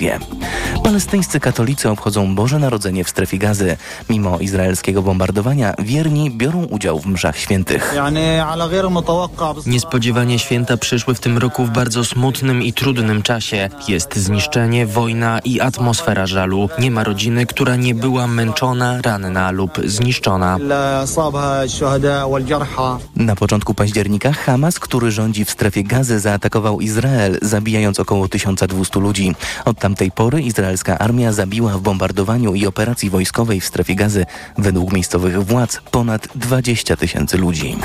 Yeah. Palestyńscy katolicy obchodzą Boże Narodzenie w strefie gazy. Mimo izraelskiego bombardowania wierni biorą udział w mszach świętych. Niespodziewanie święta przyszły w tym roku w bardzo smutnym i trudnym czasie. Jest zniszczenie, wojna i atmosfera żalu. Nie ma rodziny, która nie była męczona, ranna lub zniszczona. Na początku października Hamas, który rządzi w strefie gazy, zaatakował Izrael, zabijając około 1200 ludzi. Od tamtej pory izraelska armia zabiła w bombardowaniu i operacji wojskowej w strefie gazy według miejscowych władz ponad 20 tysięcy ludzi.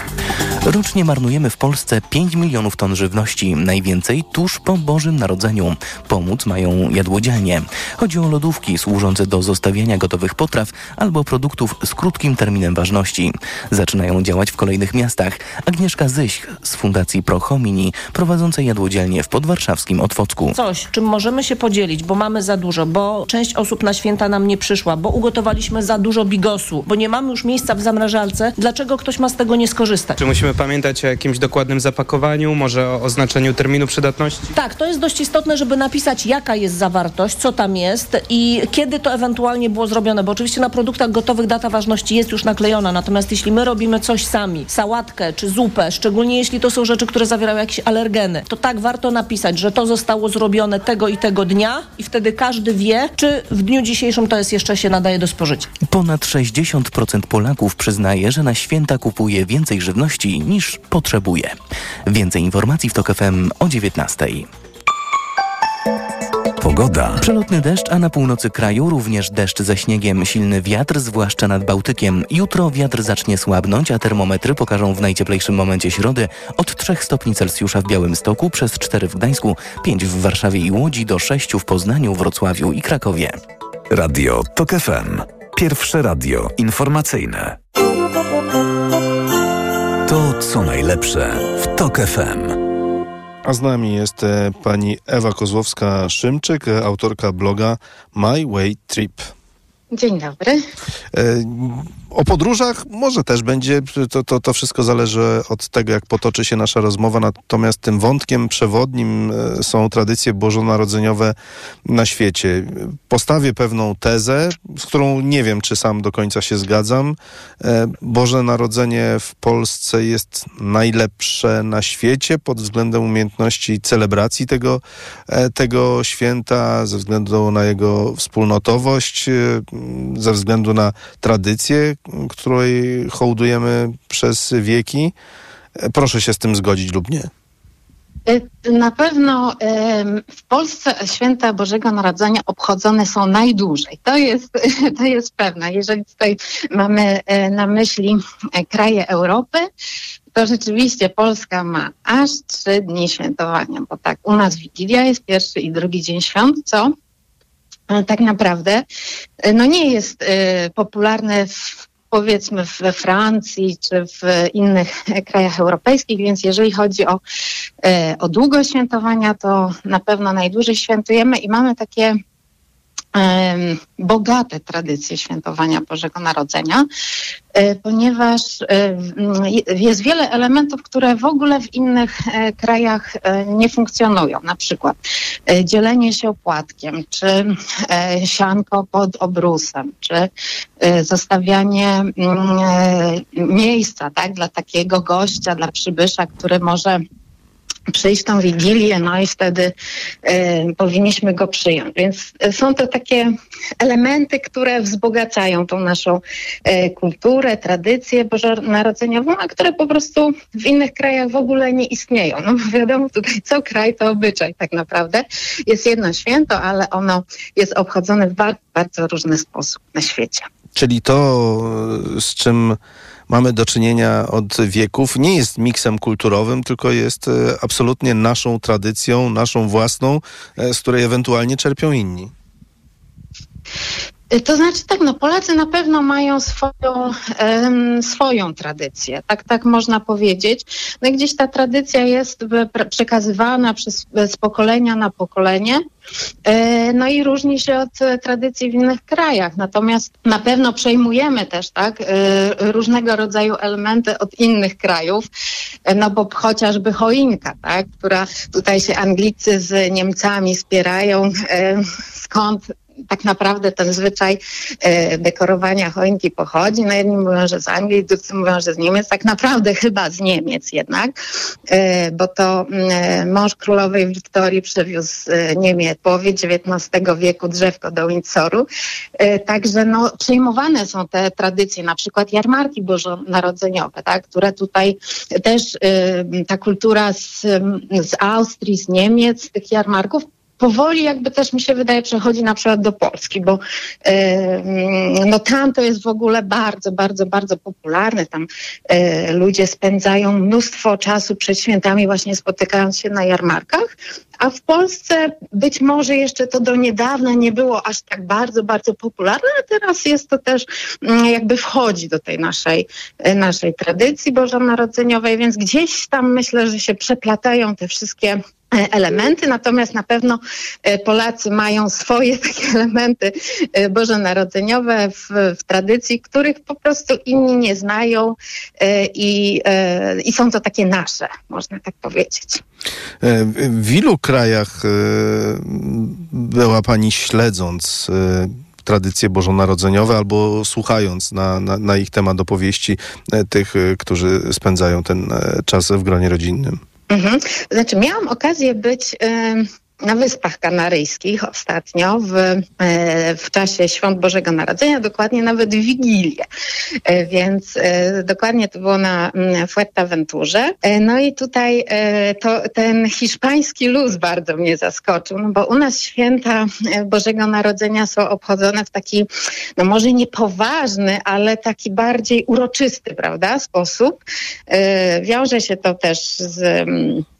Rocznie marnujemy w Polsce 5 milionów ton żywności, najwięcej tuż po Bożym Narodzeniu. Pomóc mają jadłodzielnie. Chodzi o lodówki służące do zostawiania gotowych potraw albo produktów z krótkim terminem ważności. Zaczynają działać w kolejnych miastach. Agnieszka Zyś z Fundacji Pro Homini, prowadząca jadłodzielnie w podwarszawskim Otwocku. Coś, czym możemy się podzielić, bo mamy za dużo, bo część osób na święta nam nie przyszła, bo ugotowaliśmy za dużo bigosu, bo nie mamy już miejsca w zamrażalce, dlaczego ktoś ma z tego nie skorzystać? Czy musimy pamiętać o jakimś dokładnym zapakowaniu, może o oznaczeniu terminu przydatności? Tak, to jest dość istotne, żeby napisać jaka jest zawartość, co tam jest i kiedy to ewentualnie było zrobione, bo oczywiście na produktach gotowych data ważności jest już naklejona, natomiast jeśli my robimy coś sami, sałatkę czy zupę, szczególnie jeśli to są rzeczy, które zawierają jakieś alergeny, to tak warto napisać, że to zostało zrobione tego i tego dnia i wtedy każdy wie, czy w dniu dzisiejszym to jest jeszcze się nadaje do spożycia. Ponad 60% Polaków przyznaje, że na święta kupuje więcej żywności niż potrzebuje. Więcej informacji w TOK FM o 19. Pogoda. Przelotny deszcz, a na północy kraju również deszcz ze śniegiem. Silny wiatr, zwłaszcza nad Bałtykiem. Jutro wiatr zacznie słabnąć, a termometry pokażą w najcieplejszym momencie środy od 3 stopni Celsjusza w Białymstoku, przez 4 w Gdańsku, 5 w Warszawie i Łodzi, do 6 w Poznaniu, Wrocławiu i Krakowie. Radio TOK FM. Pierwsze radio informacyjne. To co najlepsze w TOK FM. A z nami jest e, pani Ewa Kozłowska-Szymczyk, e, autorka bloga My Way Trip. Dzień dobry. O podróżach może też będzie, to, to, to wszystko zależy od tego, jak potoczy się nasza rozmowa, natomiast tym wątkiem przewodnim e, są tradycje bożonarodzeniowe na świecie. Postawię pewną tezę, z którą nie wiem, czy sam do końca się zgadzam. E, Boże Narodzenie w Polsce jest najlepsze na świecie pod względem umiejętności celebracji tego, e, tego święta, ze względu na jego wspólnotowość, ze względu na tradycje, której hołdujemy przez wieki. Proszę się z tym zgodzić lub nie. Y, na pewno w Polsce święta Bożego Narodzenia obchodzone są najdłużej. To jest, to jest pewne. Jeżeli tutaj mamy e, na myśli e, kraje Europy, to rzeczywiście Polska ma aż trzy dni świętowania, bo tak u nas Wigilia jest pierwszy i drugi dzień świąt, co e, tak naprawdę no nie jest popularne w powiedzmy we Francji czy w innych krajach europejskich, więc jeżeli chodzi o, e, o długość świętowania, to na pewno najdłużej świętujemy i mamy takie bogate tradycje świętowania Bożego Narodzenia, e, ponieważ e, jest wiele elementów, które w ogóle w innych e, krajach nie funkcjonują. Na przykład dzielenie się opłatkiem, czy sianko pod obrusem, czy zostawianie mm, miejsca tak, dla takiego gościa, dla przybysza, który może przyjść tą wigilię, no i wtedy y, powinniśmy go przyjąć. Więc są to takie elementy, które wzbogacają tą naszą y, kulturę, tradycję bożonarodzeniową, a które po prostu w innych krajach w ogóle nie istnieją. No bo wiadomo, tutaj co kraj to obyczaj tak naprawdę. Jest jedno święto, ale ono jest obchodzone w bardzo, bardzo różny sposób na świecie. Czyli to, z czym mamy do czynienia od wieków, nie jest miksem kulturowym, tylko jest e, absolutnie naszą tradycją, naszą własną, e, z której ewentualnie czerpią inni. Y, To znaczy tak, no Polacy na pewno mają swoją, em, swoją tradycję, tak, tak można powiedzieć. No i gdzieś ta tradycja jest przekazywana przez, z pokolenia na pokolenie. E, No i różni się od tradycji w innych krajach. Natomiast na pewno przejmujemy też tak e, różnego rodzaju elementy od innych krajów, no bo chociażby choinka, tak, która tutaj się Anglicy z Niemcami spierają, skąd tak naprawdę ten zwyczaj e, dekorowania choinki pochodzi. No jedni mówią, że z Anglii, drudzy mówią, że z Niemiec. Tak naprawdę chyba z Niemiec jednak, e, bo to mm, mąż królowej Wiktorii przywiózł z e, Niemiec połowie XIX wieku drzewko do Windsoru. E, Także no, przejmowane są te tradycje, na przykład jarmarki bożonarodzeniowe, tak, które tutaj też e, ta kultura z, z Austrii, z Niemiec, tych jarmarków powoli jakby też mi się wydaje przechodzi na przykład do Polski, bo e, no tam to jest w ogóle bardzo, bardzo, bardzo popularne. Tam e, ludzie spędzają mnóstwo czasu przed świętami właśnie spotykając się na jarmarkach, a w Polsce być może jeszcze to do niedawna nie było aż tak bardzo, bardzo popularne, a teraz jest to też mm, jakby wchodzi do tej naszej, e, naszej tradycji bożonarodzeniowej, więc gdzieś tam myślę, że się przeplatają te wszystkie elementy, natomiast na pewno e, Polacy mają swoje takie elementy e, bożonarodzeniowe w, w tradycji, których po prostu inni nie znają e, i, e, i są to takie nasze, można tak powiedzieć. E, W ilu krajach e, była Pani śledząc e, tradycje bożonarodzeniowe albo słuchając na, na, na ich temat opowieści e, tych, e, którzy spędzają ten e, czas w gronie rodzinnym? Mhm. Znaczy, miałam okazję być em, na Wyspach Kanaryjskich ostatnio w, e, w czasie Świąt Bożego Narodzenia, dokładnie nawet w Wigilię. E, Więc e, dokładnie to było na Fuerteventurze. No i tutaj to, ten hiszpański luz bardzo mnie zaskoczył, no bo u nas święta Bożego Narodzenia są obchodzone w taki, no może nie poważny, ale taki bardziej uroczysty, prawda, sposób. Wiąże się to też z,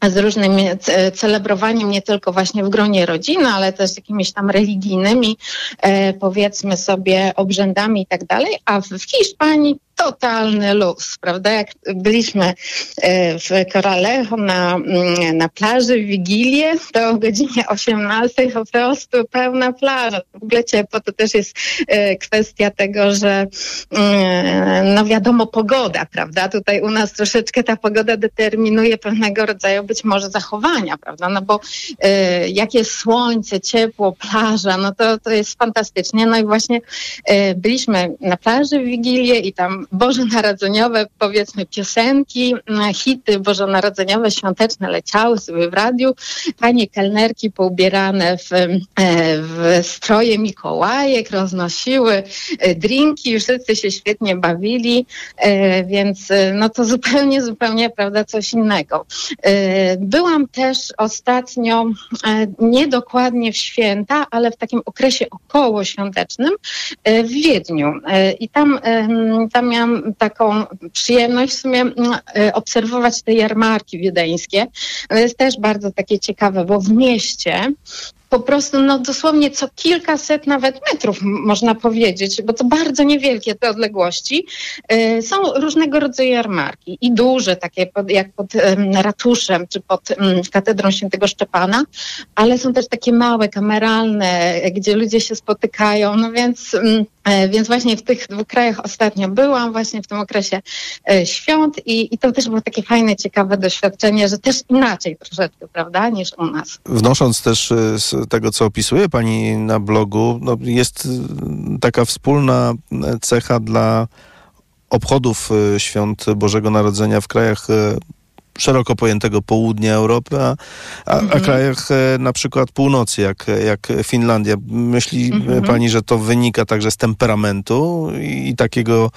z różnym ce- celebrowaniem nie tylko właśnie w gronie rodziny, ale też jakimiś tam religijnymi, e, powiedzmy sobie, obrzędami i tak dalej, a w Hiszpanii totalny luz, prawda? Jak byliśmy e, w Coralejo na, mm, na plaży w Wigilię, to o godzinie 18 po prostu pełna plaża. W ogóle ciepło to też jest e, kwestia tego, że mm, no wiadomo, pogoda, prawda? Tutaj u nas troszeczkę ta pogoda determinuje pewnego rodzaju być może zachowania, prawda? No bo e, jak jest słońce, ciepło, plaża, no to, to jest fantastycznie. No i właśnie e, byliśmy na plaży w Wigilię i tam bożonarodzeniowe, powiedzmy, piosenki, hity bożonarodzeniowe, świąteczne leciały sobie w radiu. Panie kelnerki poubierane w, e, w stroje Mikołajek roznosiły e, drinki, wszyscy się świetnie bawili, więc no to zupełnie, zupełnie, prawda, coś innego. Byłam też ostatnio, e, niedokładnie w święta, ale w takim okresie okołoświątecznym e, w Wiedniu. E, I tam, tam miałam taką przyjemność w sumie mm, e, obserwować te jarmarki wiedeńskie. To jest też bardzo takie ciekawe, bo w mieście po prostu no dosłownie co kilkaset nawet metrów można powiedzieć, bo to bardzo niewielkie te odległości, y, są różnego rodzaju jarmarki i duże, takie pod, jak pod em, ratuszem czy pod katedrą świętego Szczepana, ale są też takie małe, kameralne, gdzie ludzie się spotykają, no więc, więc właśnie w tych dwóch krajach ostatnio byłam, właśnie w tym okresie e, świąt i, i to też było takie fajne, ciekawe doświadczenie, że też inaczej troszeczkę, prawda, niż u nas. Wnosząc też y, z tego, co opisuje Pani na blogu, no jest taka wspólna cecha dla obchodów świąt Bożego Narodzenia w krajach szeroko pojętego południa Europy, a, a, a krajach e, na przykład północy, jak, jak Finlandia. Myśli e, pani, że to wynika także z temperamentu i, i takiego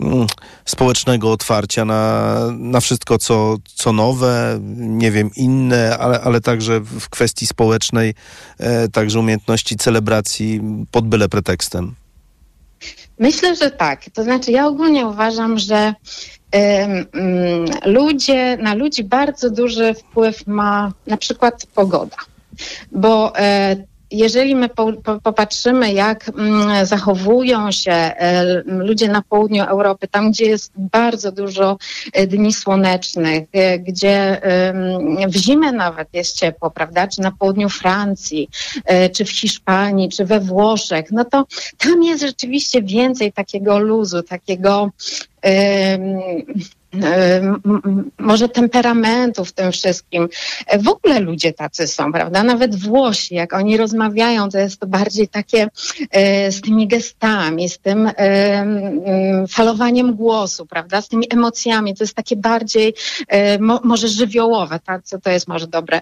mm, społecznego otwarcia na, na wszystko, co, co nowe, nie wiem, inne, ale, ale także w kwestii społecznej, e, także umiejętności celebracji pod byle pretekstem. Myślę, że tak. To znaczy, ja ogólnie uważam, że ludzie, na ludzi bardzo duży wpływ ma na przykład pogoda. Bo e, jeżeli my po, po, popatrzymy, jak mm, zachowują się e, ludzie na południu Europy, tam gdzie jest bardzo dużo e, dni słonecznych, e, gdzie w zimę nawet jest ciepło, prawda, czy na południu Francji, czy w Hiszpanii, czy we Włoszech, no to tam jest rzeczywiście więcej takiego luzu, takiego może temperamentu w tym wszystkim. W ogóle ludzie tacy są, prawda? Nawet Włosi, jak oni rozmawiają, to jest to bardziej takie e, z tymi gestami, z tym e, falowaniem głosu, prawda? Z tymi emocjami. To jest takie bardziej e, może żywiołowe, tak? Co to jest może dobre,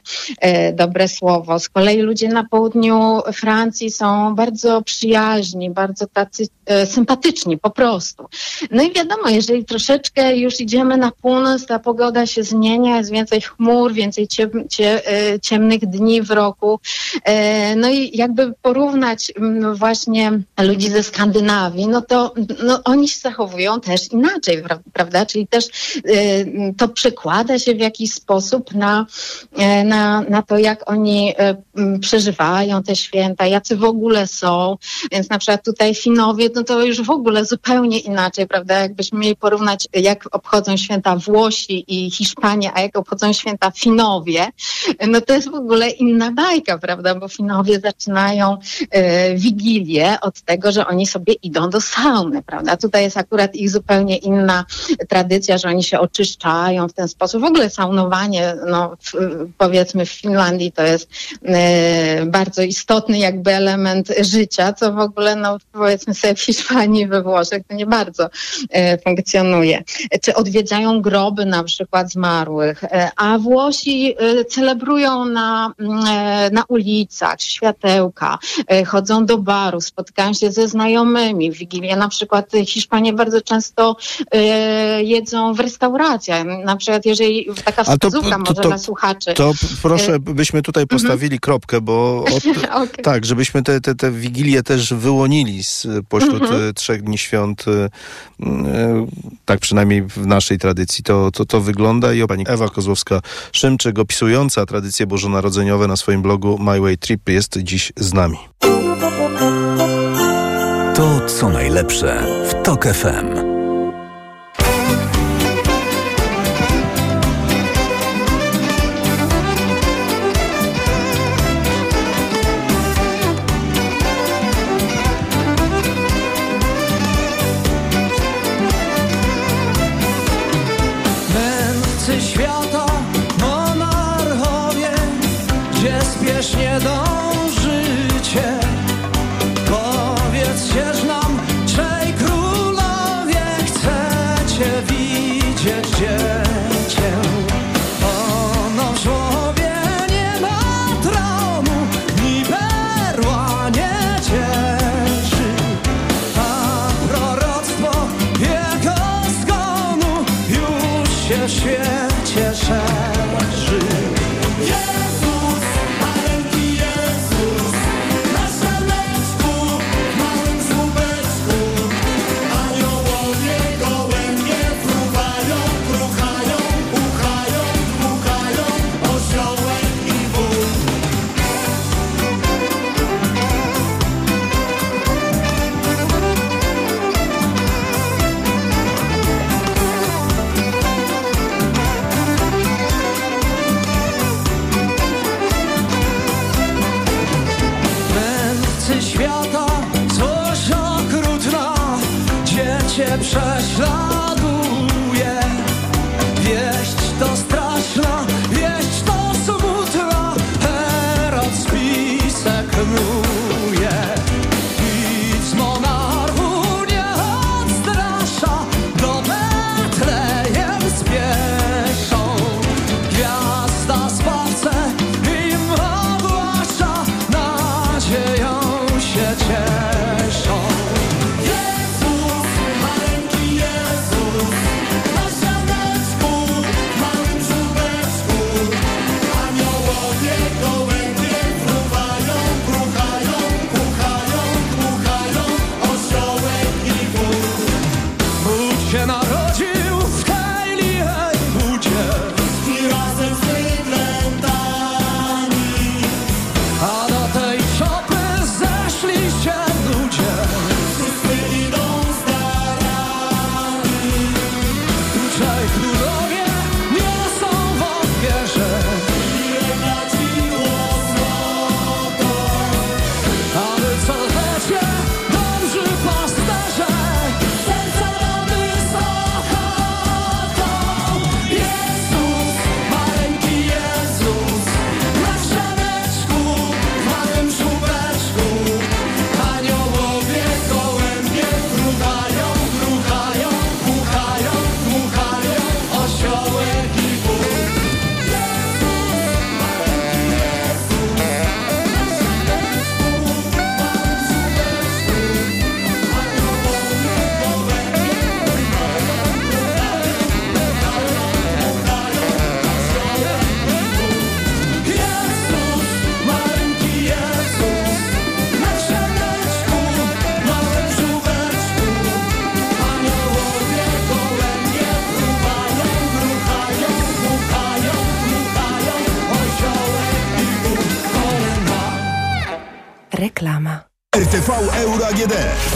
dobre słowo. Z kolei ludzie na południu Francji są bardzo przyjaźni, bardzo tacy sympatyczni po prostu. No i wiadomo, jeżeli troszeczkę już idzie idziemy na północ, ta pogoda się zmienia, jest więcej chmur, więcej ciem, cie, e, ciemnych dni w roku. E, no i jakby porównać mm, właśnie ludzi ze Skandynawii, no to no, oni się zachowują też inaczej, prawda? Czyli też e, to przekłada się w jakiś sposób na, na, na to, jak oni przeżywają te święta, jacy w ogóle są. Więc na przykład tutaj Finowie, no to już w ogóle zupełnie inaczej, prawda? Jakbyśmy mieli porównać, jak obchodzą obchodzą święta Włosi i Hiszpania, a jak obchodzą święta Finowie, no to jest w ogóle inna bajka, prawda? Bo Finowie zaczynają e, Wigilię od tego, że oni sobie idą do sauny, prawda? Tutaj jest akurat ich zupełnie inna tradycja, że oni się oczyszczają w ten sposób. W ogóle saunowanie, no w, powiedzmy w Finlandii to jest e, bardzo istotny jakby element życia, co w ogóle, no powiedzmy sobie w Hiszpanii, we Włoszech to nie bardzo e, funkcjonuje. Czy odwiedzają odwiedzają groby na przykład zmarłych, e, a Włosi e, celebrują na, mm, e, na ulicach światełka, chodzą do baru, spotykają się ze znajomymi. W Wigilię na przykład Hiszpanie bardzo często jedzą w restauracjach. Na przykład jeżeli taka wskazówka to, to, może dla słuchaczy. To proszę, byśmy tutaj mhm. postawili kropkę, bo od, okay. tak, żebyśmy te, te, te Wigilię też wyłonili spośród mhm. trzech dni świąt. Tak przynajmniej w naszej naszej tradycji to, to, to wygląda i pani Ewa Kozłowska-Szymczyk opisująca tradycje bożonarodzeniowe na swoim blogu My Way Trip jest dziś z nami. To co najlepsze w TOK FM.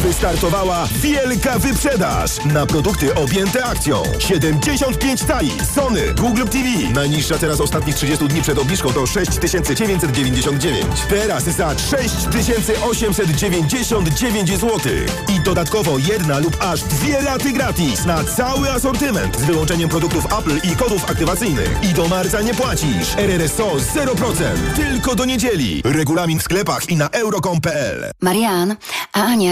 Wystartowała wielka wyprzedaż na produkty objęte akcją. 75 tali Sony Google TV. Najniższa teraz ostatnich 30 dni przed obniżką to 6999. Teraz za 6899 zł. I dodatkowo jedna lub aż dwie raty gratis na cały asortyment z wyłączeniem produktów Apple i kodów aktywacyjnych. I do marca nie płacisz. RRSO 0%. Tylko do niedzieli. Regulamin w sklepach i na euro.com.pl. Marian, a Ania,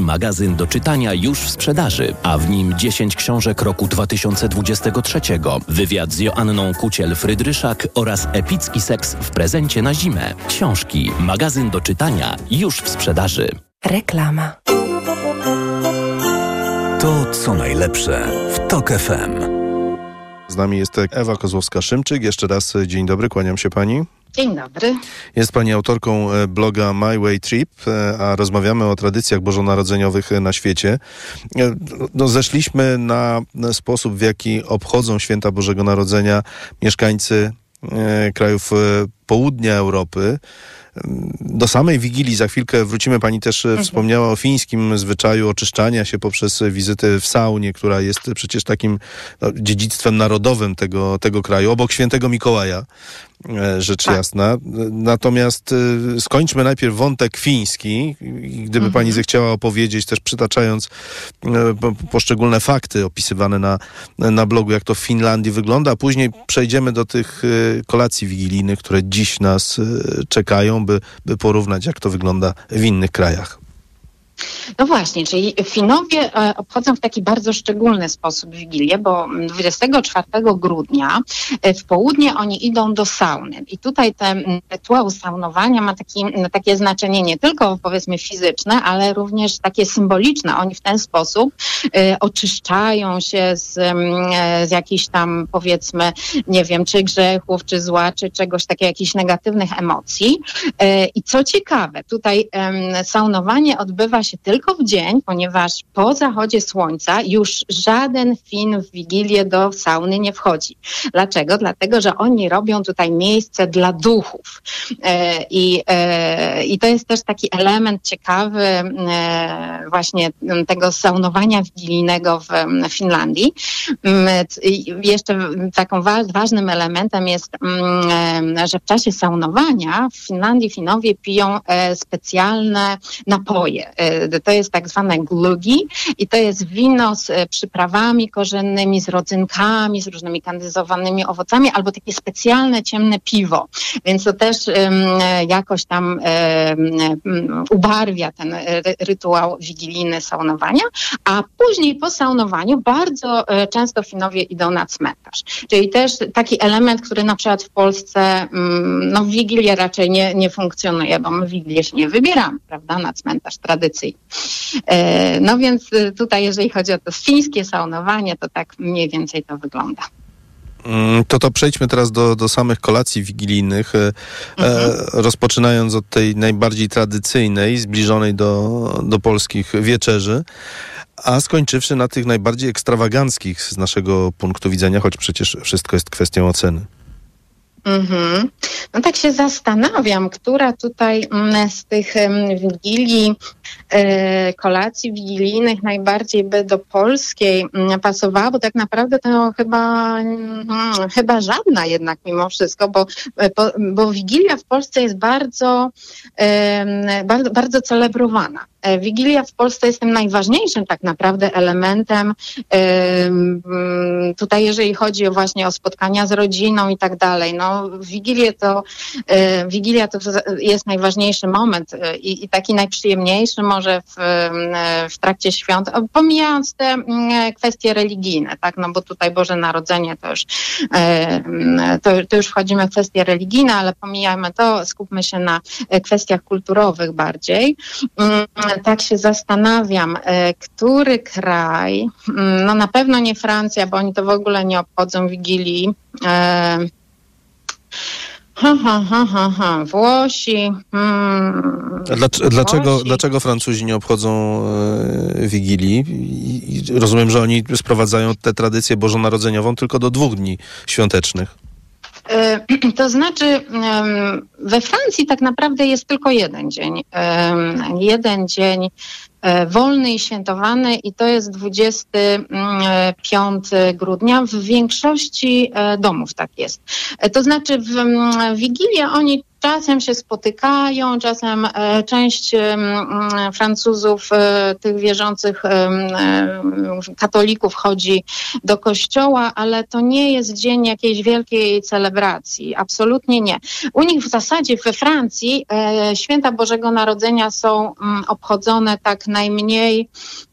magazyn do czytania już w sprzedaży, a w nim 10 książek roku 2023, wywiad z Joanną Kuciel-Frydryszak oraz epicki seks w prezencie na zimę. Książki, magazyn do czytania już w sprzedaży. Reklama. To co najlepsze w TOK FM. Z nami jest Ewa Kozłowska-Szymczyk. Jeszcze raz dzień dobry, kłaniam się pani. Dzień dobry. Jest pani autorką e, bloga My Way Trip, e, a rozmawiamy o tradycjach bożonarodzeniowych e, na świecie. No, zeszliśmy na sposób, w jaki obchodzą święta Bożego Narodzenia mieszkańcy krajów południa Europy. Do samej Wigilii za chwilkę wrócimy. Pani też mhm. wspomniała o fińskim zwyczaju oczyszczania się poprzez wizyty w saunie, która jest przecież takim no, dziedzictwem narodowym tego, tego kraju, obok świętego Mikołaja. E, rzecz tak. jasna. Natomiast y, skończmy najpierw wątek fiński. Gdyby mhm. pani zechciała opowiedzieć, też przytaczając y, poszczególne fakty opisywane na, na blogu, jak to w Finlandii wygląda, a później przejdziemy do tych y, kolacji wigilijnych, które dziś nas czekają, by, by porównać, jak to wygląda w innych krajach. No właśnie, czyli Finowie e, obchodzą w taki bardzo szczególny sposób Wigilię, bo 24 grudnia e, w południe oni idą do sauny. I tutaj ten rytuał saunowania ma taki, takie znaczenie nie tylko powiedzmy fizyczne, ale również takie symboliczne. Oni w ten sposób y, oczyszczają się z, z jakichś tam powiedzmy, nie wiem, czy grzechów, czy zła, czy czegoś takiego, jakichś negatywnych emocji. I co ciekawe, tutaj saunowanie odbywa się tylko w dzień, ponieważ po zachodzie słońca już żaden Fin w Wigilię do sauny nie wchodzi. Dlaczego? Dlatego, że oni robią tutaj miejsce dla duchów. E, I, e, i to jest też taki element ciekawy e, właśnie tego saunowania wigilijnego w Finlandii. Jeszcze taką ważnym elementem jest, że w czasie saunowania w Finlandii Finowie piją specjalne napoje to jest tak zwane glugi i to jest wino z e, przyprawami korzennymi, z rodzynkami, z różnymi kandyzowanymi owocami, albo takie specjalne ciemne piwo. Więc to też um, jakoś tam ubarwia ten rytuał wigilijny saunowania, a później po saunowaniu bardzo e, często Finowie idą na cmentarz. Czyli też taki element, który na przykład w Polsce um, no w Wigilię raczej nie, nie funkcjonuje, bo my Wigilię się nie wybieramy, prawda, na cmentarz tradycyjny. E, no więc y, tutaj, jeżeli chodzi o to fińskie saunowanie, to tak mniej więcej to wygląda. Mm, to to przejdźmy teraz do, do samych kolacji wigilijnych, e, e, mhm. rozpoczynając od tej najbardziej tradycyjnej, zbliżonej do, do polskich wieczerzy, a skończywszy na tych najbardziej ekstrawaganckich z naszego punktu widzenia, choć przecież wszystko jest kwestią oceny. Mhm. No tak się zastanawiam, która tutaj mm, z tych wigilii, e, kolacji wigilijnych najbardziej by do polskiej mm, pasowała, bo tak naprawdę to chyba, mm, chyba żadna jednak mimo wszystko, bo, e, bo Wigilia w Polsce jest bardzo, bardzo, bardzo celebrowana. E, Wigilia w Polsce jest tym najważniejszym tak naprawdę elementem tutaj, jeżeli chodzi właśnie o spotkania z rodziną i tak dalej. No, Wigilię to, e, Wigilia to jest najważniejszy moment e, i, i taki najprzyjemniejszy może w, w trakcie świąt, pomijając te kwestie religijne, tak, no bo tutaj Boże Narodzenie to już, to, to już wchodzimy w kwestie religijne, ale pomijamy to, skupmy się na kwestiach kulturowych bardziej. Tak się zastanawiam, e, który kraj, mm, no na pewno nie Francja, bo oni to w ogóle nie obchodzą Wigilii. E, Ha, ha, ha, ha. Włosi. Hmm. Dlac- dlaczego, Włosi. dlaczego Francuzi nie obchodzą e, Wigilii? I rozumiem, że oni sprowadzają tę tradycję bożonarodzeniową tylko do dwóch dni świątecznych. E, To znaczy, we Francji tak naprawdę jest tylko jeden dzień. Jeden dzień e, wolny i świętowany i to jest 25 grudnia. W większości e, domów tak jest. E, To znaczy w mm, Wigilię oni czasem się spotykają, czasem e, część Francuzów, e, tych wierzących e, katolików chodzi do kościoła, ale to nie jest dzień jakiejś wielkiej celebracji. Absolutnie nie. U nich w zasadzie we Francji święta Bożego Narodzenia są obchodzone tak najmniej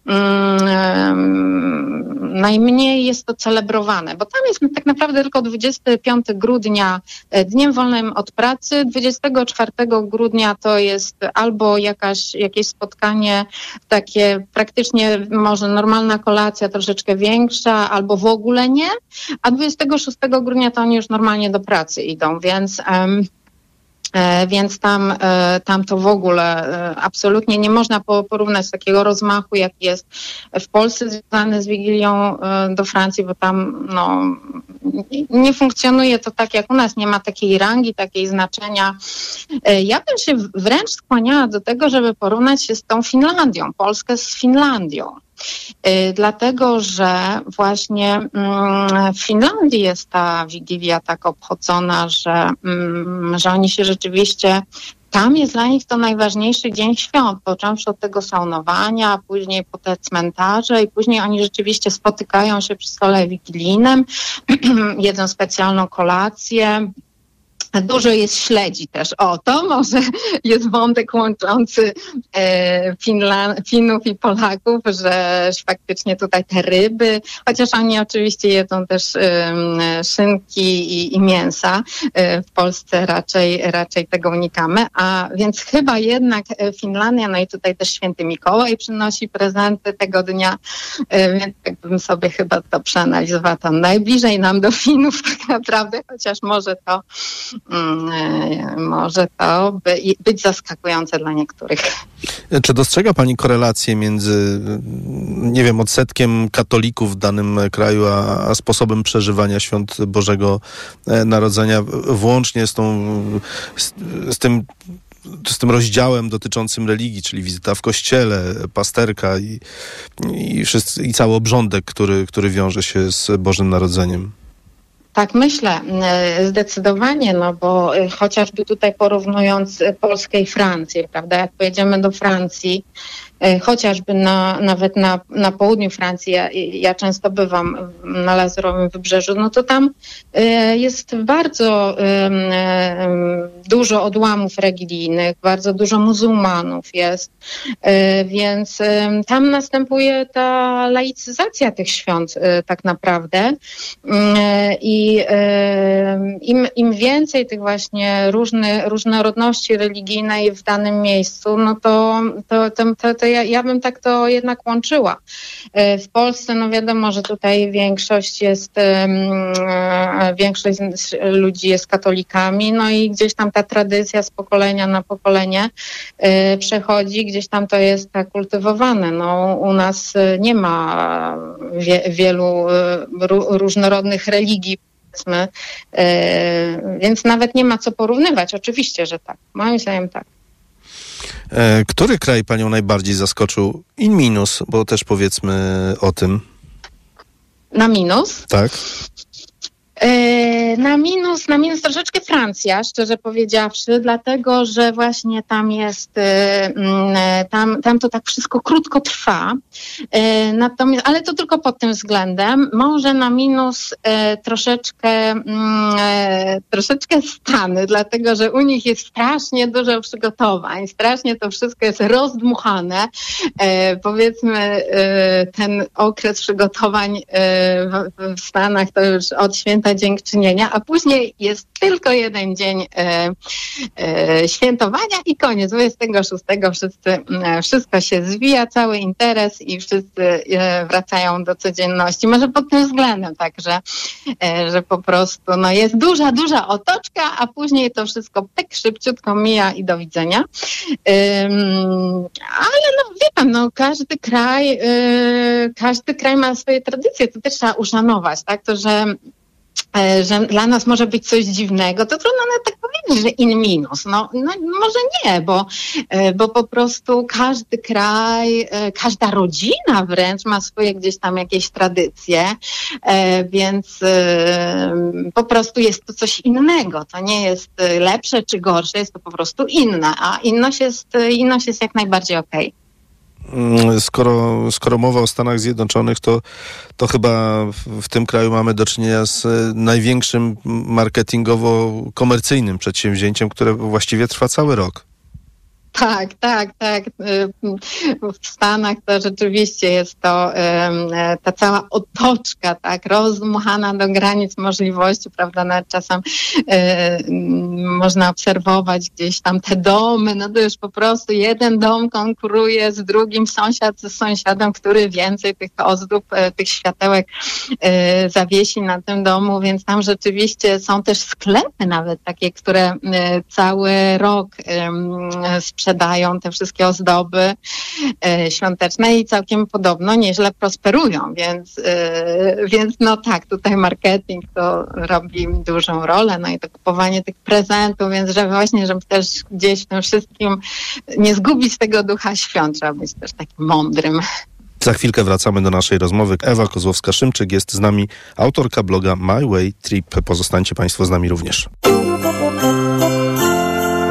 mm, najmniej jest to celebrowane, bo tam jest tak naprawdę tylko 25 grudnia dniem wolnym od pracy, 24 grudnia to jest albo jakaś, jakieś spotkanie takie praktycznie może normalna kolacja troszeczkę większa, albo w ogóle nie, a 26 grudnia to oni już normalnie do pracy idą, więc E, Więc tam, e, tam to w ogóle e, absolutnie nie można po- porównać takiego rozmachu, jak jest w Polsce związany z Wigilią e, do Francji, bo tam no, nie- funkcjonuje to tak jak u nas, nie ma takiej rangi, takiej znaczenia. E, Ja bym się wręcz skłaniała do tego, żeby porównać się z tą Finlandią, Polskę z Finlandią. Y, Dlatego, że właśnie mm, w Finlandii jest ta Wigilia tak obchodzona, że, mm, że oni się rzeczywiście tam jest dla nich to najważniejszy dzień świąt, począwszy od tego saunowania, później po te cmentarze i później oni rzeczywiście spotykają się przy stole wigilijnym, jedzą specjalną kolację, Dużo jest śledzi też. O, to może jest wątek łączący e, Finla- Finów i Polaków, że faktycznie tutaj te ryby, chociaż oni oczywiście jedzą też szynki i, i mięsa. E, w Polsce raczej, raczej tego unikamy, a więc chyba jednak e, Finlandia, no i tutaj też święty Mikołaj przynosi prezenty tego dnia, więc tak bym sobie chyba to przeanalizowała tam najbliżej nam do Finów tak naprawdę, chociaż może to może to by, być zaskakujące dla niektórych. Czy dostrzega Pani korelację między, mm, nie wiem, odsetkiem katolików w danym kraju, a, a sposobem przeżywania świąt Bożego e, Narodzenia, włącznie z, tą, z, z tym z tym rozdziałem dotyczącym religii, czyli wizyta w kościele, pasterka i, i, wszyscy, i cały obrządek, który, który wiąże się z Bożym Narodzeniem. Tak myślę, zdecydowanie, no bo e, chociażby tutaj porównując e, Polskę i Francję, prawda, jak pojedziemy do Francji, chociażby na, nawet na, na południu Francji, ja, ja często bywam na Lazurowym Wybrzeżu, no to tam e, jest bardzo dużo odłamów religijnych, bardzo dużo muzułmanów jest, e, więc tam następuje ta laicyzacja tych świąt e, tak naprawdę. E, i e, im, im więcej tych właśnie różny, różnorodności religijnej w danym miejscu, no to, to, to, to ja, ja bym tak to jednak łączyła. E, W Polsce, no wiadomo, że tutaj większość jest, e, większość ludzi jest katolikami, no i gdzieś tam ta tradycja z pokolenia na pokolenie e, przechodzi, gdzieś tam to jest tak kultywowane. No, u nas nie ma wie, wielu ró- różnorodnych religii, więc nawet nie ma co porównywać. Oczywiście, że tak. Moim zdaniem tak. E, Który kraj Panią najbardziej zaskoczył? In minus, bo też powiedzmy o tym. Na minus. Tak. E, Na minus, na minus troszeczkę Francja, szczerze powiedziawszy, dlatego, że właśnie tam jest, e, mm, e, tam, tam to tak wszystko krótko trwa. Natomiast, ale to tylko pod tym względem. Może na minus troszeczkę, mm, troszeczkę Stany, dlatego, że u nich jest strasznie dużo przygotowań, strasznie to wszystko jest rozdmuchane. Powiedzmy, ten okres przygotowań w, Stanach to już od święta dziękczynienia, a później jest tylko jeden dzień e, e, świętowania i koniec. 26 wszyscy, e, wszystko się zwija, cały interes i wszyscy e, wracają do codzienności. Może pod tym względem tak, że, e, że po prostu no, jest duża, duża otoczka, a później to wszystko tak szybciutko mija i do widzenia. Ale no wie pan, no każdy kraj, y, każdy kraj ma swoje tradycje, to też trzeba uszanować, tak? To, że e, że dla nas może być coś dziwnego, to trudno nawet tak powiedzieć, że in minus. No, no może nie, bo, e, bo po prostu każdy kraj, e, każda rodzina wręcz ma swoje gdzieś tam jakieś tradycje, e, więc e, po prostu jest to coś innego. To nie jest e, lepsze czy gorsze, jest to po prostu inne, a inność jest, e, inność jest jak najbardziej okej. Mm, Skoro, skoro mowa o Stanach Zjednoczonych, to, to chyba w, w tym kraju mamy do czynienia z e, największym marketingowo-komercyjnym przedsięwzięciem, które właściwie trwa cały rok. Tak, tak, tak. Y, W Stanach to rzeczywiście jest to e, ta cała otoczka, tak, rozdmuchana do granic możliwości, prawda, nawet czasem e, można obserwować gdzieś tam te domy, no to już po prostu jeden dom konkuruje z drugim, sąsiad z sąsiadem, który więcej tych ozdób, e, tych światełek zawiesi na tym domu, więc tam rzeczywiście są też sklepy nawet takie, które cały rok em, sprzedają te wszystkie ozdoby e, świąteczne i całkiem podobno nieźle prosperują, więc, e, więc no tak, tutaj marketing to robi dużą rolę, no i to kupowanie tych prezentów, więc że właśnie, żeby też gdzieś w tym wszystkim nie zgubić tego ducha świąt, trzeba być też takim mądrym. Za chwilkę wracamy do naszej rozmowy. Ewa Kozłowska-Szymczyk jest z nami, autorka bloga My Way Trip. Pozostańcie Państwo z nami również.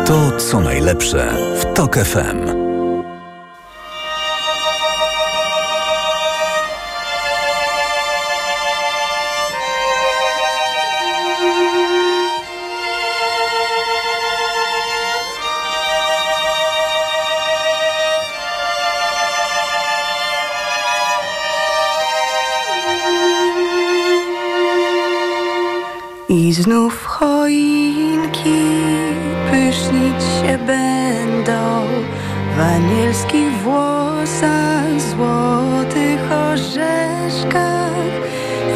To co najlepsze w TOK FM. I znów choinki pysznić się będą w anielskich włosach, złotych orzeszkach.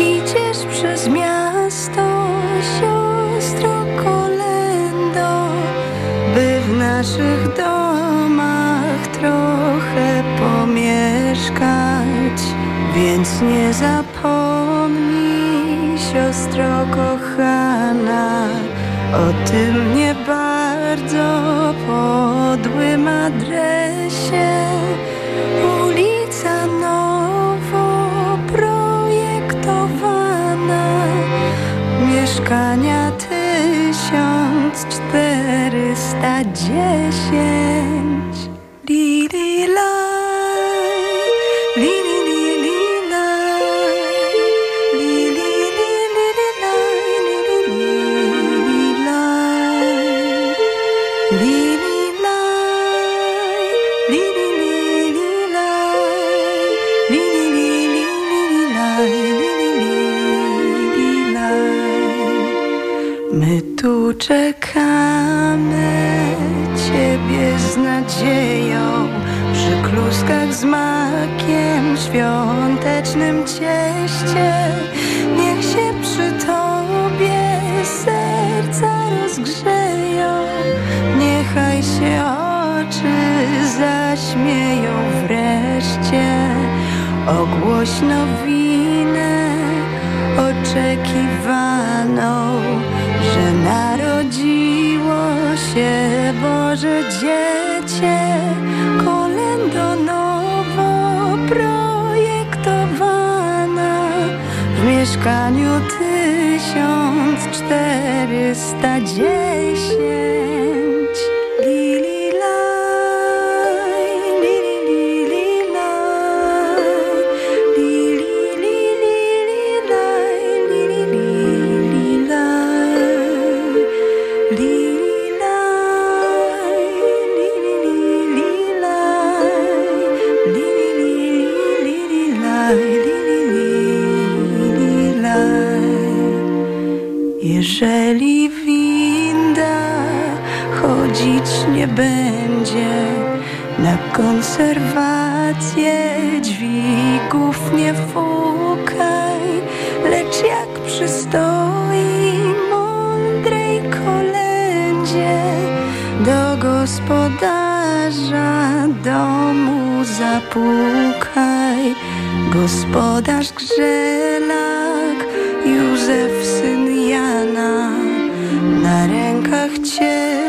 Idziesz przez miasto, siostro kolendo, by w naszych domach trochę pomieszkać. Więc nie zapomnij, siostro kochana, o tym nie bardzo podłym adresie. Ulica nowo projektowana, mieszkania tysiąc czterysta dziesięć. Z nadzieją Przy kluskach z makiem Świątecznym cieście. Niech się przy Tobie serca rozgrzeją. Niechaj się oczy zaśmieją wreszcie. Ogłoś nowinę oczekiwaną, że narodziło się Boże Dziecię kolędo nowo projektowana w mieszkaniu 1410 konserwacje dźwigów nie fukaj, lecz jak przystoi mądrej kolędzie do gospodarza domu zapukaj. Gospodarz Grzelak, Józef syn Jana, na rękach Ciebie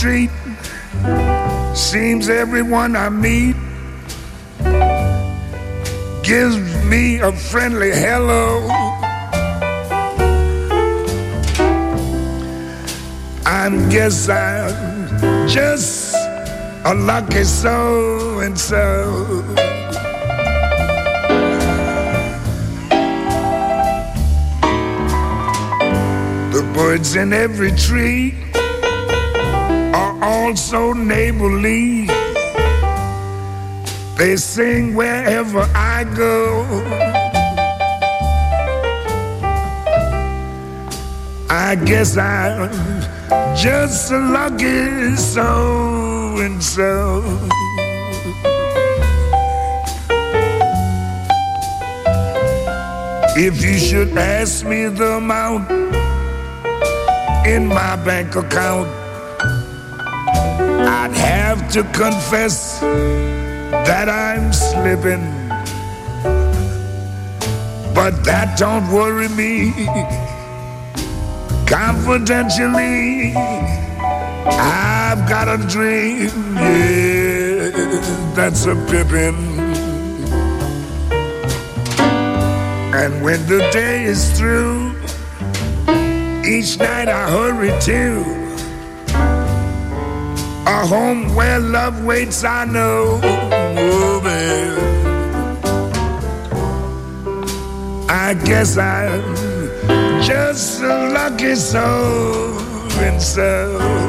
street, seems everyone I meet gives me a friendly hello. I guess I'm just a lucky so and so. The birds in every tree are also neighborly. They sing wherever I go. I guess I'm just lucky so and so. If you should ask me the amount in my bank account, have to confess that I'm slipping. But that don't worry me. Confidentially, I've got a dream, yeah, that's a pippin'. And when the day is through, each night I hurry to a home where love waits, I know. Oh, man. I guess I'm just a lucky soul and so.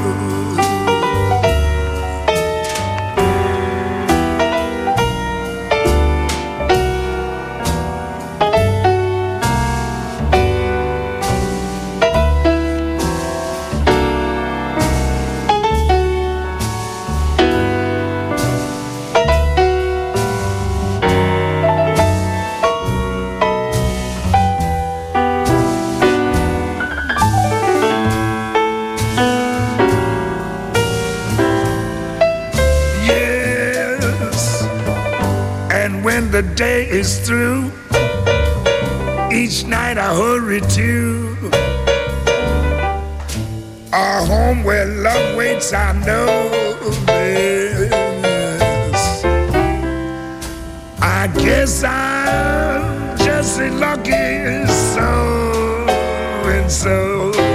Day is through, each night I hurry to a home where love waits, I know. Yes. I guess I'm just a lucky so and so.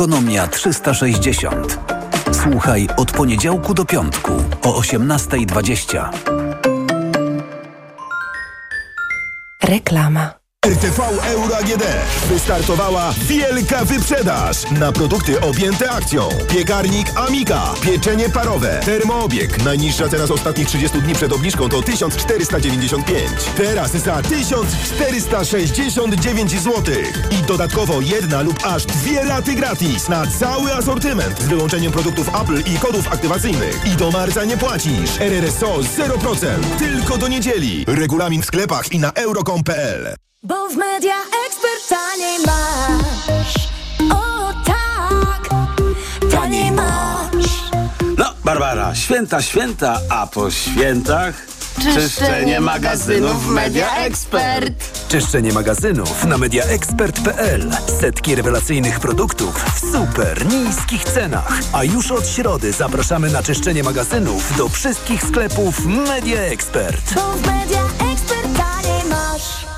Ekonomia 360. Słuchaj od poniedziałku do piątku o 18.20. Reklama. RTV Euro AGD. Wystartowała wielka wyprzedaż na produkty objęte akcją. Piekarnik Amika, pieczenie parowe, termoobieg. Najniższa teraz ostatnich 30 dni przed obniżką to 1495. Teraz za 1469 zł. I dodatkowo jedna lub aż dwie raty gratis na cały asortyment z wyłączeniem produktów Apple i kodów aktywacyjnych. I do marca nie płacisz. RRSO 0%. Tylko do niedzieli. Regulamin w sklepach i na euro.com.pl. Bo w media ekspert taniej masz. O tak, taniej masz. No, Barbara, święta, święta, a po świętach czyszczenie magazynów Media Expert. Czyszczenie magazynów na mediaexpert.pl. Setki rewelacyjnych produktów w super niskich cenach. A już od środy zapraszamy na czyszczenie magazynów do wszystkich sklepów Media Expert. Bo w media ekspert taniej masz.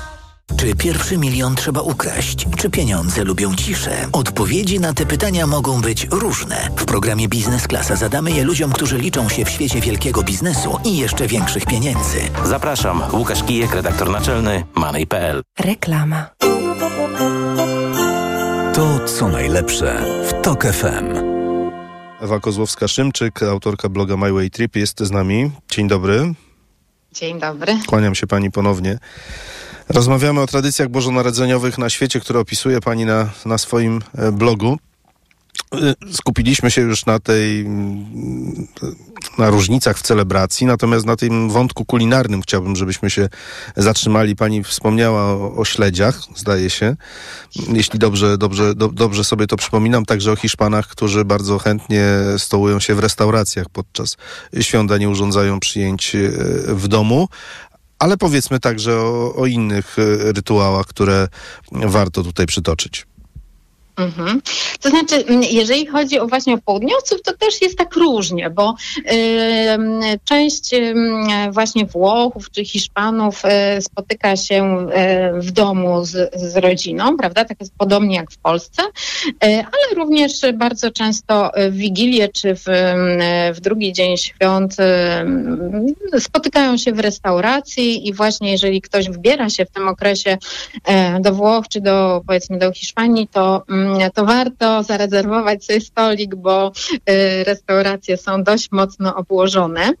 Czy pierwszy milion trzeba ukraść? Czy pieniądze lubią ciszę? Odpowiedzi na te pytania mogą być różne. W programie Biznes Klasa zadamy je ludziom, którzy liczą się w świecie wielkiego biznesu i jeszcze większych pieniędzy. Zapraszam, Łukasz Kijek, redaktor naczelny Money.pl. Reklama. To co najlepsze w TOK FM. Ewa Kozłowska-Szymczyk, autorka bloga My Way Trip jest z nami. Dzień dobry. Dzień dobry. Kłaniam się pani ponownie. Rozmawiamy o tradycjach bożonarodzeniowych na świecie, które opisuje pani na, na swoim e, blogu. E, Skupiliśmy się już na tej, mm, na różnicach w celebracji, natomiast na tym wątku kulinarnym chciałbym, żebyśmy się zatrzymali. Pani wspomniała o, o śledziach, zdaje się, jeśli dobrze, dobrze, do, dobrze sobie to przypominam, także o Hiszpanach, którzy bardzo chętnie stołują się w restauracjach podczas świąt, a nie urządzają przyjęć e, w domu. Ale powiedzmy także o, o innych e, rytuałach, które warto tutaj przytoczyć. Mhm. To znaczy, jeżeli chodzi o właśnie o południowców, to też jest tak różnie, bo em, część em, właśnie Włochów czy Hiszpanów e, spotyka się e, w domu z, z rodziną, prawda? Tak jest podobnie jak w Polsce, e, ale również bardzo często w Wigilię czy w, em, w drugi dzień świąt spotykają się w restauracji i właśnie jeżeli ktoś wybiera się w tym okresie do Włoch czy do powiedzmy do Hiszpanii, to, mm, to warto zarezerwować sobie stolik, bo e, restauracje są dość mocno obłożone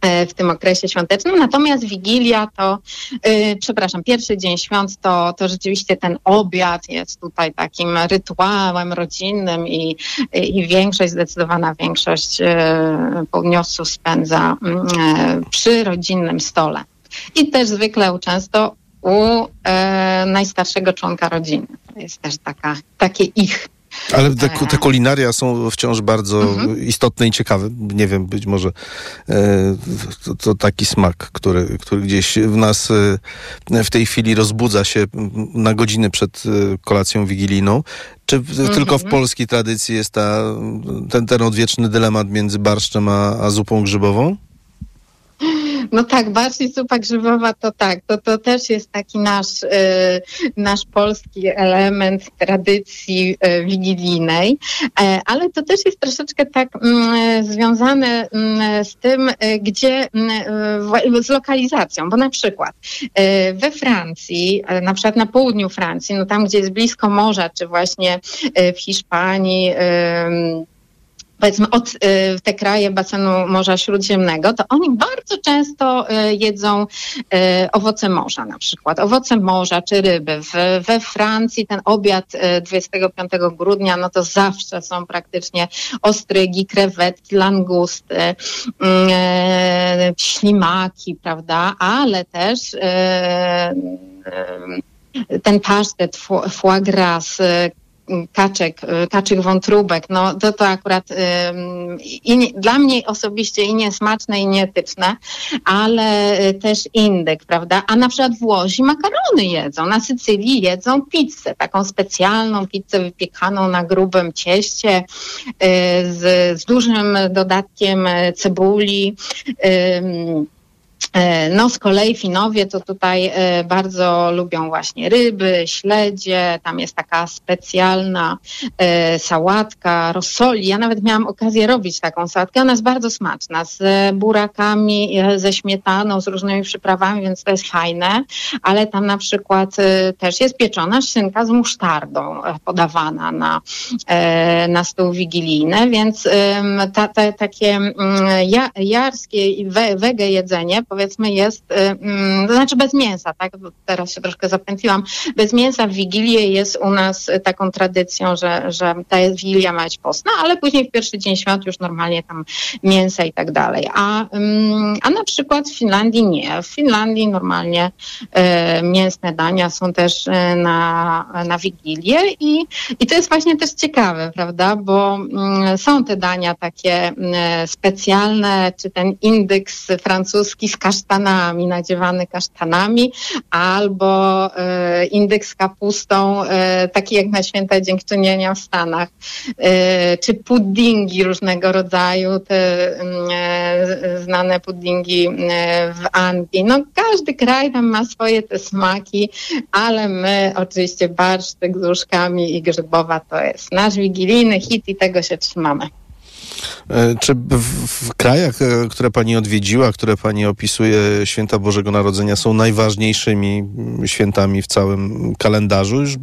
e, w tym okresie świątecznym. Natomiast Wigilia to, e, przepraszam, pierwszy dzień świąt to, to rzeczywiście ten obiad jest tutaj takim rytuałem rodzinnym i, i większość, zdecydowana większość południowców spędza mm, e, przy rodzinnym stole. I też zwykle często u e, najstarszego członka rodziny. To jest też taka, takie ich Ale te, te kulinaria są wciąż bardzo istotne i ciekawe. Nie wiem, być może e, to, to taki smak, który, który gdzieś w nas e, w tej chwili rozbudza się na godziny przed e, kolacją wigilijną. Czy w- tylko w polskiej tradycji jest ta, ten, ten odwieczny dylemat między barszczem a, a zupą grzybową? No tak, bardziej zupa grzybowa to tak, to, to też jest taki nasz, e, nasz polski element tradycji e, wigilijnej, e, ale to też jest troszeczkę tak mm, związane mm, z tym, e, gdzie mm, z lokalizacją, bo na przykład we Francji, na przykład na południu Francji, no tam, gdzie jest blisko morza, czy właśnie w Hiszpanii, powiedzmy od y, te kraje basenu Morza Śródziemnego, to oni bardzo często y, jedzą y, owoce morza na przykład, owoce morza czy ryby. We Francji ten obiad y, 25 grudnia, no to zawsze są praktycznie ostrygi, krewetki, langusty, y, ślimaki, prawda, ale też ten pasztet fo- foie gras, kaczek, y, kaczych wątróbek, no to to akurat ym, i nie, dla mnie osobiście i niesmaczne i nieetyczne, ale y, też indyk, prawda? A na przykład Włosi makarony jedzą, na Sycylii jedzą pizzę, taką specjalną pizzę wypiekaną na grubym cieście y, z, z dużym dodatkiem y, cebuli. E, No z kolei Finowie to tutaj e, bardzo lubią właśnie ryby, śledzie, tam jest taka specjalna e, sałatka, rosoli. Ja nawet miałam okazję robić taką sałatkę, ona jest bardzo smaczna, z burakami, ze śmietaną, z różnymi przyprawami, więc to jest fajne, ale tam na przykład też jest pieczona szynka z musztardą podawana na, na stół wigilijny, więc ta, ta, takie mm, ja, jarskie i we, wege jedzenie powiedzmy jest, y, mm, to znaczy bez mięsa, tak, teraz się troszkę zapętliłam, bez mięsa w Wigilię jest u nas y, taką tradycją, że, że ta Wigilia ma być postna, ale później w pierwszy dzień świąt już normalnie tam mięsa i tak dalej. A, ym, a na przykład w Finlandii nie. W Finlandii normalnie y, mięsne dania są też na, na Wigilię i, i to jest właśnie też ciekawe, prawda, bo mm, są te dania takie mm, specjalne, czy ten indeks francuski z kasztanami, nadziewany kasztanami, albo e, indeks z kapustą, e, taki jak na święta dziękczynienia w Stanach, e, czy puddingi różnego rodzaju, te mm, znane puddingi w Anglii. No każdy kraj tam ma swoje te smaki, ale my oczywiście barszcz z gruszkami i grzybowa to jest nasz wigilijny hit i tego się trzymamy. E, Czy w, w krajach, e, które pani odwiedziła, które pani opisuje, święta Bożego Narodzenia są najważniejszymi mm, świętami w całym kalendarzu? Już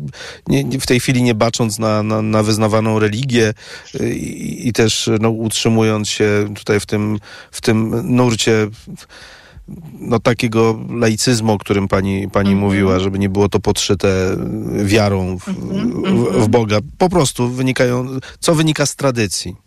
nie, w tej chwili nie bacząc na, na, na wyznawaną religię e, i, i też no, utrzymując się tutaj w tym, w tym nurcie no, takiego laicyzmu, o którym pani, pani mówiła, żeby nie było to podszyte wiarą w, w, w Boga. Po prostu wynikają, co wynika z tradycji.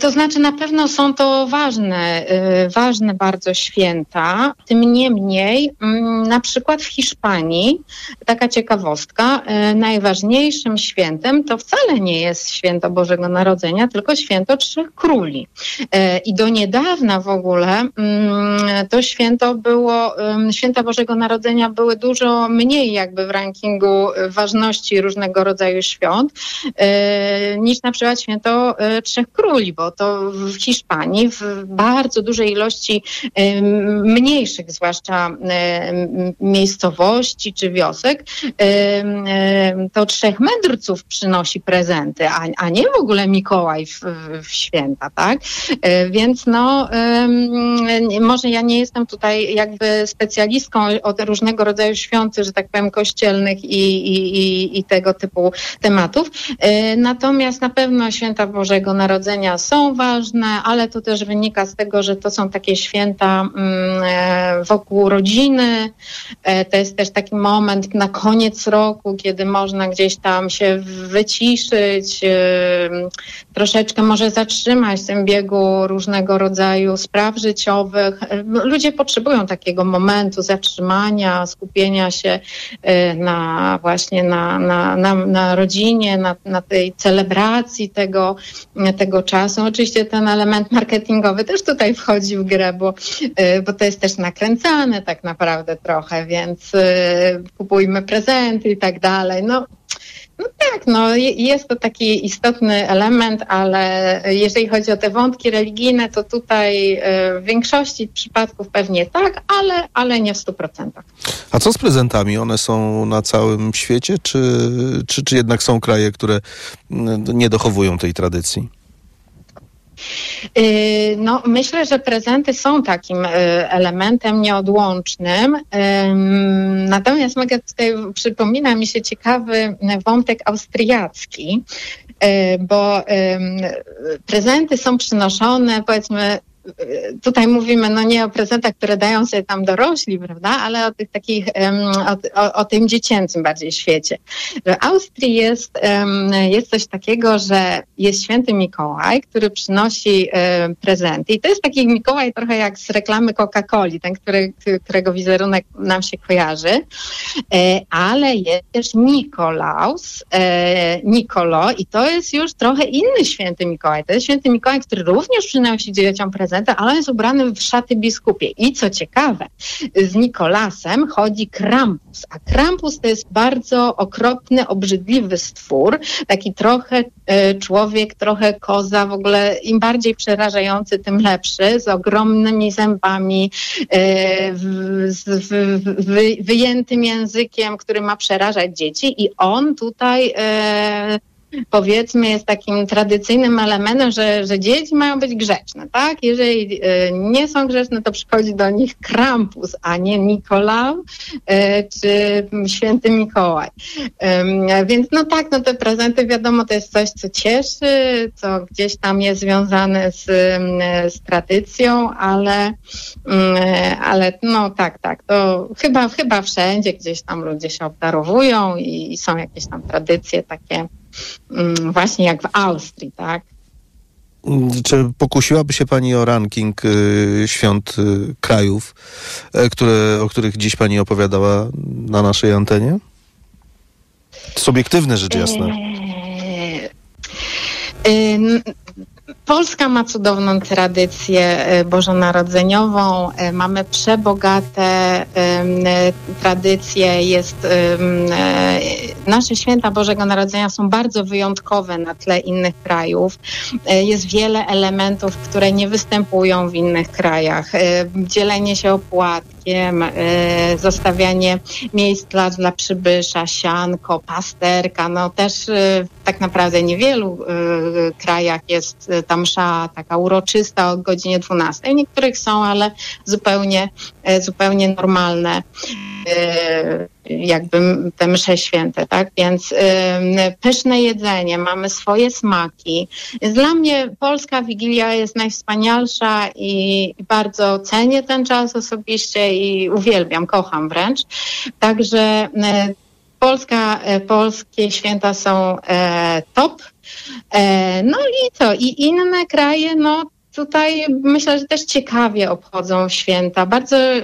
To znaczy na pewno są to ważne, y, ważne bardzo święta. Tym niemniej, mm, na przykład w Hiszpanii, taka ciekawostka, y, najważniejszym świętem to wcale nie jest święto Bożego Narodzenia, tylko święto Trzech Króli. Y, I do niedawna w ogóle mm, to święto było, święta Bożego Narodzenia były dużo mniej jakby w rankingu y, ważności różnego rodzaju świąt y, niż na przykład święto y, Trzech Króli, bo to w Hiszpanii w bardzo dużej ilości mniejszych, zwłaszcza miejscowości czy wiosek, to trzech mędrców przynosi prezenty, a, nie w ogóle Mikołaj w, w święta, tak? Y, Więc no, może ja nie jestem tutaj jakby specjalistką od różnego rodzaju świąt, że tak powiem, kościelnych i, i, i, tego typu tematów. Y, Natomiast na pewno święta Bożego Narodzenia są ważne, ale to też wynika z tego, że to są takie święta mm, e, wokół rodziny. E, To jest też taki moment na koniec roku, kiedy można gdzieś tam się wyciszyć, ym, troszeczkę może zatrzymać w tym biegu różnego rodzaju spraw życiowych. E, Ludzie potrzebują takiego momentu zatrzymania, skupienia się e, na właśnie na, na, na, na rodzinie, na, na tej celebracji tego, tego czasu. Oczywiście ten element marketingowy też tutaj wchodzi w grę, bo, e, bo to jest też nakręcane tak naprawdę trochę, więc e, kupujmy prezenty i tak dalej. No, no tak, no je- jest to taki istotny element, ale jeżeli chodzi o te wątki religijne, to tutaj e, w większości przypadków pewnie tak, ale, ale nie w stu procentach. A co z prezentami? One są na całym świecie, czy, czy, czy jednak są kraje, które mm, nie dochowują tej tradycji? Y, No, myślę, że prezenty są takim y, elementem nieodłącznym. Ym, Natomiast mogę tutaj, przypomina mi się ciekawy wątek austriacki, y, bo prezenty są przynoszone, powiedzmy, tutaj mówimy no nie o prezentach, które dają sobie tam dorośli, prawda, ale o tych takich, o, o, o tym dziecięcym bardziej świecie. W Austrii jest, jest coś takiego, że jest święty Mikołaj, który przynosi em, prezenty i to jest taki Mikołaj trochę jak z reklamy Coca-Coli, ten, który, którego wizerunek nam się kojarzy, e, ale jest też Nikolaus, e, Nikolo i to jest już trochę inny święty Mikołaj. To jest święty Mikołaj, który również przynosi dzieciom prezenty, prezenta, ale on jest ubrany w szaty biskupie. I co ciekawe, z Nikolasem chodzi Krampus, a Krampus to jest bardzo okropny, obrzydliwy stwór, taki trochę e, człowiek, trochę koza, w ogóle im bardziej przerażający, tym lepszy, z ogromnymi zębami, e, z wyjętym językiem, który ma przerażać dzieci i on tutaj e, powiedzmy jest takim tradycyjnym elementem, że, że dzieci mają być grzeczne, tak? Jeżeli e, nie są grzeczne, to przychodzi do nich Krampus, a nie Nikolał e, czy święty Mikołaj. Więc no tak, no te prezenty wiadomo, to jest coś, co cieszy, co gdzieś tam jest związane z, z tradycją, ale, mm, ale no tak, tak, to chyba, chyba wszędzie gdzieś tam ludzie się obdarowują i, są jakieś tam tradycje takie właśnie jak w Austrii, tak? Mm, Czy pokusiłaby się Pani o ranking y, świąt y, krajów, e, które, o których dziś Pani opowiadała na naszej antenie? Subiektywne rzecz jasna. Polska ma cudowną tradycję e, bożonarodzeniową, e, mamy przebogate e, tradycje, jest, nasze święta Bożego Narodzenia są bardzo wyjątkowe na tle innych krajów. Jest wiele elementów, które nie występują w innych krajach. Dzielenie się opłatkiem, e, zostawianie miejsc dla, dla przybysza, sianko, pasterka, no też e, tak naprawdę niewielu e, krajach jest e, ta msza taka uroczysta o godzinie 12. W niektórych są, ale zupełnie, zupełnie normalne jakby te msze święte, tak? Więc pyszne jedzenie, mamy swoje smaki. Dla mnie polska Wigilia jest najwspanialsza i, bardzo cenię ten czas osobiście i uwielbiam, kocham wręcz. Także e, Polska, e, polskie święta są e, top. No i co? I inne kraje, no tutaj myślę, że też ciekawie obchodzą święta. Bardzo e,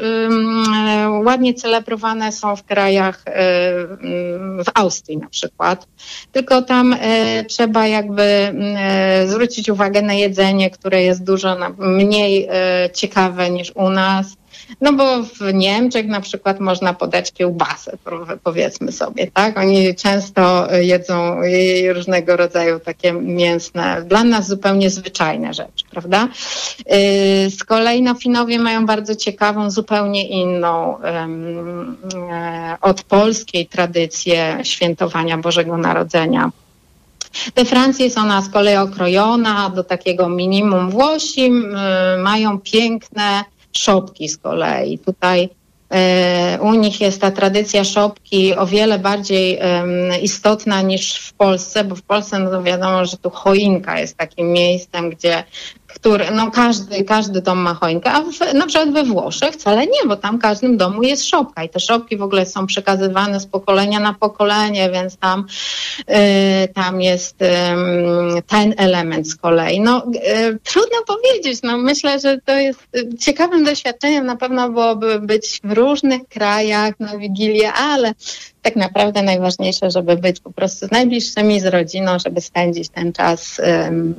ładnie celebrowane są w krajach, ym, w Austrii na przykład. Tylko tam e, trzeba jakby mm, zwrócić uwagę na jedzenie, które jest dużo na, mniej ciekawe niż u nas. No bo w Niemczech na przykład można podać kiełbasę, powiedzmy sobie, tak? Oni często e, jedzą różnego rodzaju takie mięsne, dla nas zupełnie zwyczajne rzeczy, prawda? E, Z kolei no Finowie mają bardzo ciekawą, zupełnie inną e, od polskiej tradycję świętowania Bożego Narodzenia. We Francji jest ona z kolei okrojona do takiego minimum. Włosi mają piękne szopki z kolei. Tutaj e, u nich jest ta tradycja szopki o wiele bardziej istotna niż w Polsce, bo w Polsce no to wiadomo, że tu choinka jest takim miejscem, gdzie który, no każdy, każdy dom ma choinkę, a w, na przykład we Włoszech wcale nie, bo tam w każdym domu jest szopka i te szopki w ogóle są przekazywane z pokolenia na pokolenie, więc tam, y, tam jest ten element z kolei. No y, trudno powiedzieć, no myślę, że to jest y, ciekawym doświadczeniem na pewno byłoby być w różnych krajach na Wigilię, ale tak naprawdę najważniejsze, żeby być po prostu z najbliższymi, z rodziną, żeby spędzić ten czas ym,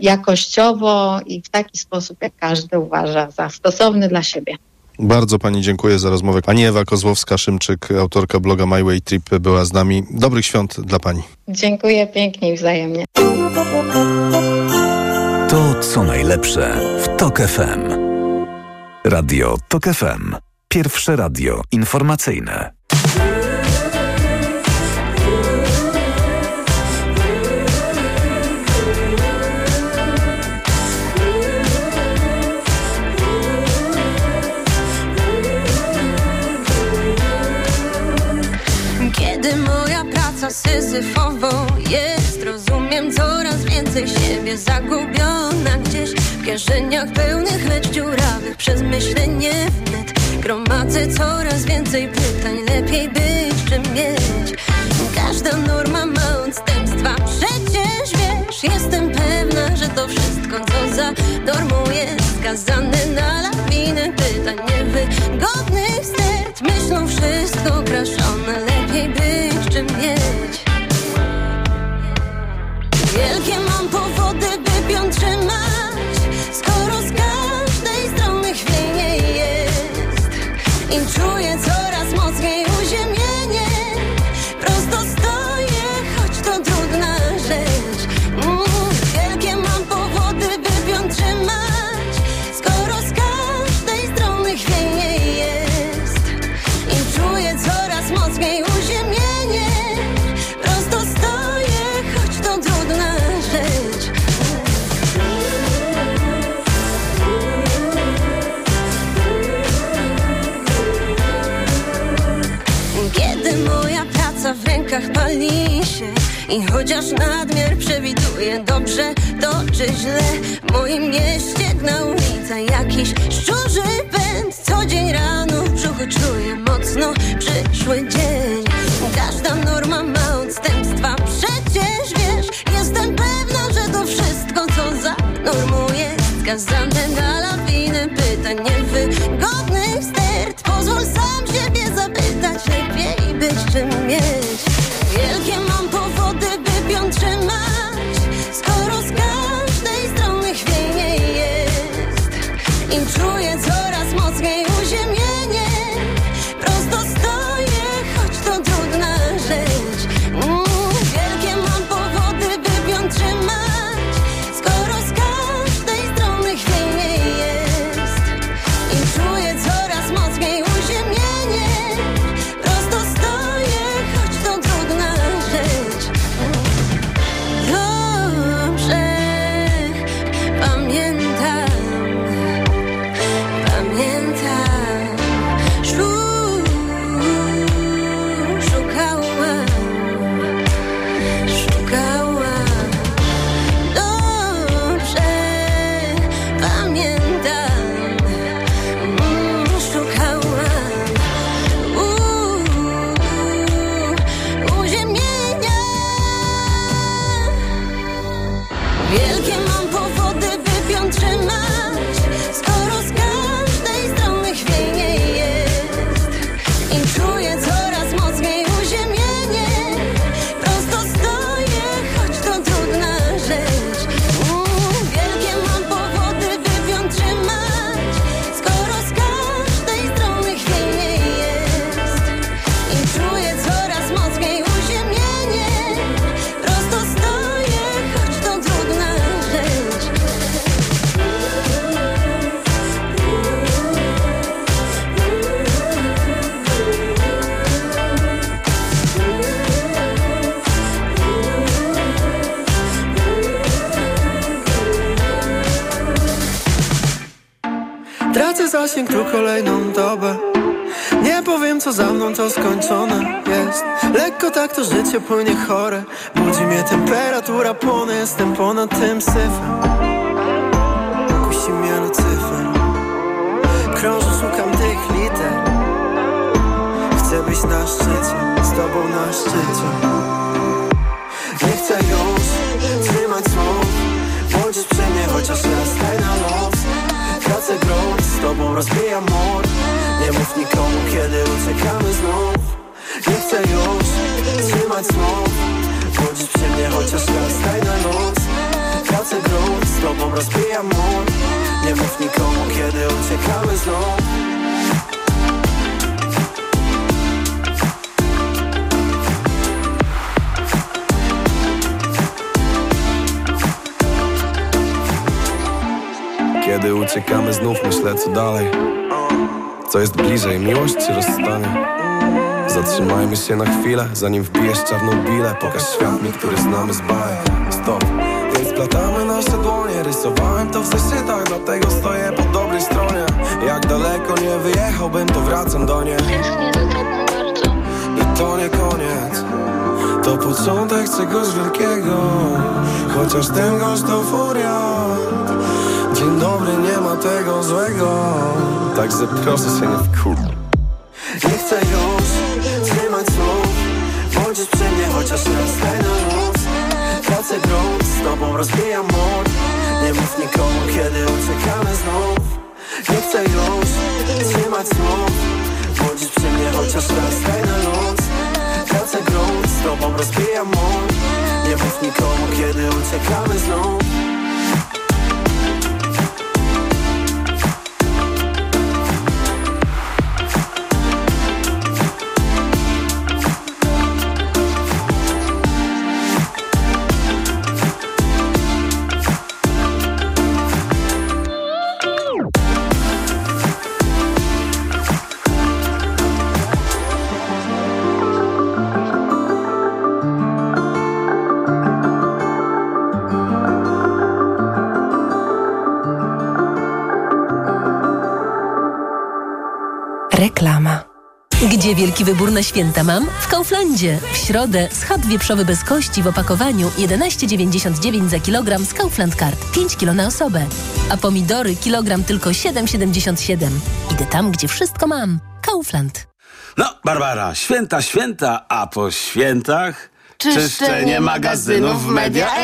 jakościowo i w taki sposób, jak każdy uważa za stosowny dla siebie. Bardzo Pani dziękuję za rozmowę. Pani Ewa Kozłowska-Szymczyk, autorka bloga My Way Trip, była z nami. Dobrych świąt dla Pani. Dziękuję pięknie i wzajemnie. To co najlepsze w TOK FM. Radio TOK FM. Pierwsze radio informacyjne. Praca syzyfową jest. Rozumiem coraz więcej siebie zagubiona gdzieś. W kieszeniach pełnych, lecz dziurawych przez myślenie wnet Gromadzę coraz więcej pytań, lepiej być czy mieć. Każda norma ma odstępstwa, przecież wiesz Jestem pewna, że to wszystko co za normą jest skazany na lawiny pytań niewygodnych serc Myślą wszystko kraszone, lepiej być czym mieć. Wielkie mam powody, by pion trzymać Skoro z każdej strony chwiejnie jest. I czuję I chociaż nadmiar przewiduje dobrze to czy źle? W moim mieście gna ulica jakiś szczurzy pęd. Co dzień rano w brzuchu czuję mocno przyszły dzień. Każda norma ma odstępstwa Przecież wiesz, jestem pewna, że to wszystko co za normą jest Skazane na mną to skończone jest. Lekko tak to życie płynie chore. Budzi mnie temperatura płonę Jestem ponad tym syfem. Kusi mnie Lucyfer. Krążę, szukam tych liter. Chcę być na szczycie Z tobą na szczycie. Nie chcę już trzymać słów. Bądź przy mnie chociaż raz daj na los. Tracę grunt, tobą rozbijam mur. Nie mów nikomu, kiedy uciekamy znów. Nie chcę już trzymać słów. Bądź przy mnie chociaż raz daj na noc. Tracę grunt, z tobą rozbijam mur. Nie mów nikomu, kiedy uciekamy znów Kiedy uciekamy znów myślę co dalej. Co jest bliżej, miłość czy rozstanie? Zatrzymajmy się na chwilę, zanim wbijesz czarną bilę. Pokaż świat mi, który znamy z bajek. Stop, więc platamy nasze dłonie. Rysowałem to w zeszytach, dlatego stoję po dobrej stronie. Jak daleko nie wyjechałbym, to wracam do niej. I to nie koniec. To początek czegoś wielkiego. Chociaż ten gość to furia Dzień dobry, nie ma tego złego. Także proszę się nie wkur... Nie chcę już trzymać słów. Bądź przy mnie chociaż raz daj na noc Tracę grunt, z tobą rozbijam mur Nie mów nikomu, kiedy uciekamy znów. Nie chcę już trzymać słów. Bądź przy mnie chociaż raz daj na noc Tracę grunt, z tobą rozbijam mur Nie mów nikomu, kiedy uciekamy znów Gdzie wielki wybór na święta mam? W Kauflandzie. W środę schab wieprzowy bez kości w opakowaniu 11,99 za kilogram z Kaufland Card. 5 kilo na osobę. A pomidory kilogram tylko 7,77. Idę tam, gdzie wszystko mam. Kaufland. No, Barbara, święta, święta, a po świętach... Czyszczenie magazynów w Media